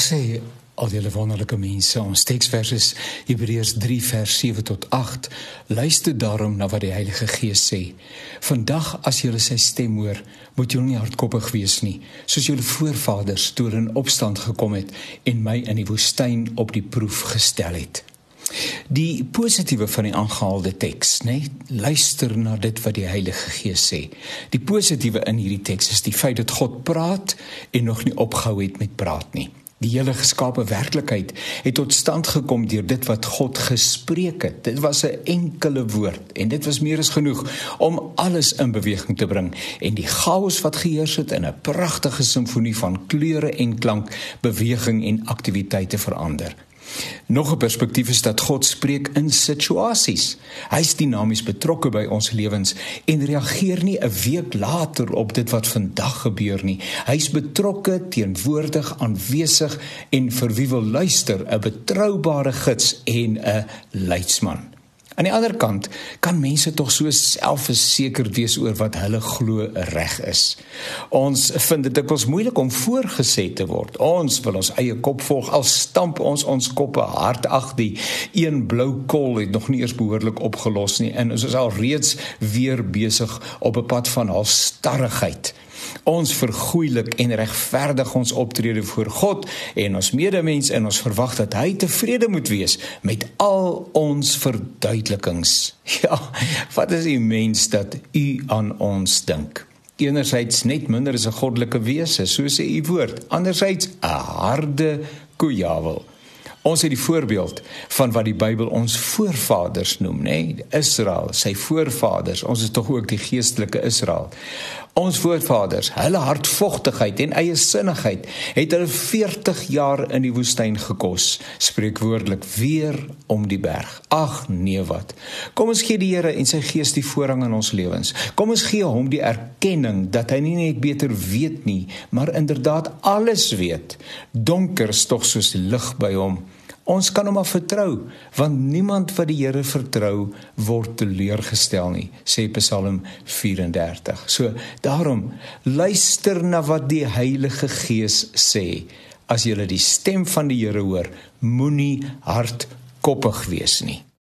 Dag sê al die wonderlike mense. Ons teksvers is Hebreërs 3 vers 7 tot 8. Luister daarom na wat die Heilige Gees sê. Vandag as jy sy stem hoor, moet jy nie hardkoppig wees nie, soos julle voorvaders toe in opstand gekom het en my in die woestyn op die proef gestel het. Die positiewe van die aangehaalde teks, nê, nee, luister na dit wat die Heilige Gees sê. Die positiewe in hierdie teks is die feit dat God praat en nog nie opgehou het met praat nie. Die hele geskape werklikheid het tot stand gekom deur dit wat God gespreek het. Dit was 'n enkele woord en dit was meer as genoeg om alles in beweging te bring en die chaos wat geheers het in 'n pragtige simfonie van kleure en klank, beweging en aktiwiteite verander. Nog 'n perspektief is dat God spreek in situasies. Hy's dinamies betrokke by ons lewens en reageer nie 'n week later op dit wat vandag gebeur nie. Hy's betrokke, teenwoordig, aanwesig en vir wie wil luister, 'n betroubare gids en 'n leidsman. Aan die ander kant kan mense tog so selfverseker wees oor wat hulle glo reg is. Ons vind dit dikwels moeilik om voorgesê te word. Ons wil ons eie kop volg al stamp ons ons koppe hard ag die een blou kol het nog nie eers behoorlik opgelos nie en ons is al reeds weer besig op 'n pad van halstarrigheid. Ons vergoeilik en regverdig ons optrede voor God en ons medemens en ons verwag dat hy tevrede moet wees met al ons verduidelikings. Ja, wat is die mens dat u aan ons dink? Enerzijds net minder as 'n goddelike wese, so sê u woord. Anderzijds 'n harde kojawel. Ons het die voorbeeld van wat die Bybel ons voorvaders noem, nê? Nee? Israel, sy voorvaders. Ons is tog ook die geestelike Israel. Ons voorvaders, hulle hartvogtigheid en eie sinnigheid het hulle 40 jaar in die woestyn gekos, spreekwoordelik weer om die berg. Ag nee wat. Kom ons gee die Here en sy Gees die voorrang in ons lewens. Kom ons gee hom die erkenning dat hy nie net beter weet nie, maar inderdaad alles weet. Donker is tog soos lig by hom. Ons kan hom maar vertrou, want niemand wat die Here vertrou word teleurgestel nie, sê Psalm 34. So daarom luister na wat die Heilige Gees sê. As jy die stem van die Here hoor, moenie hardkoppig wees nie.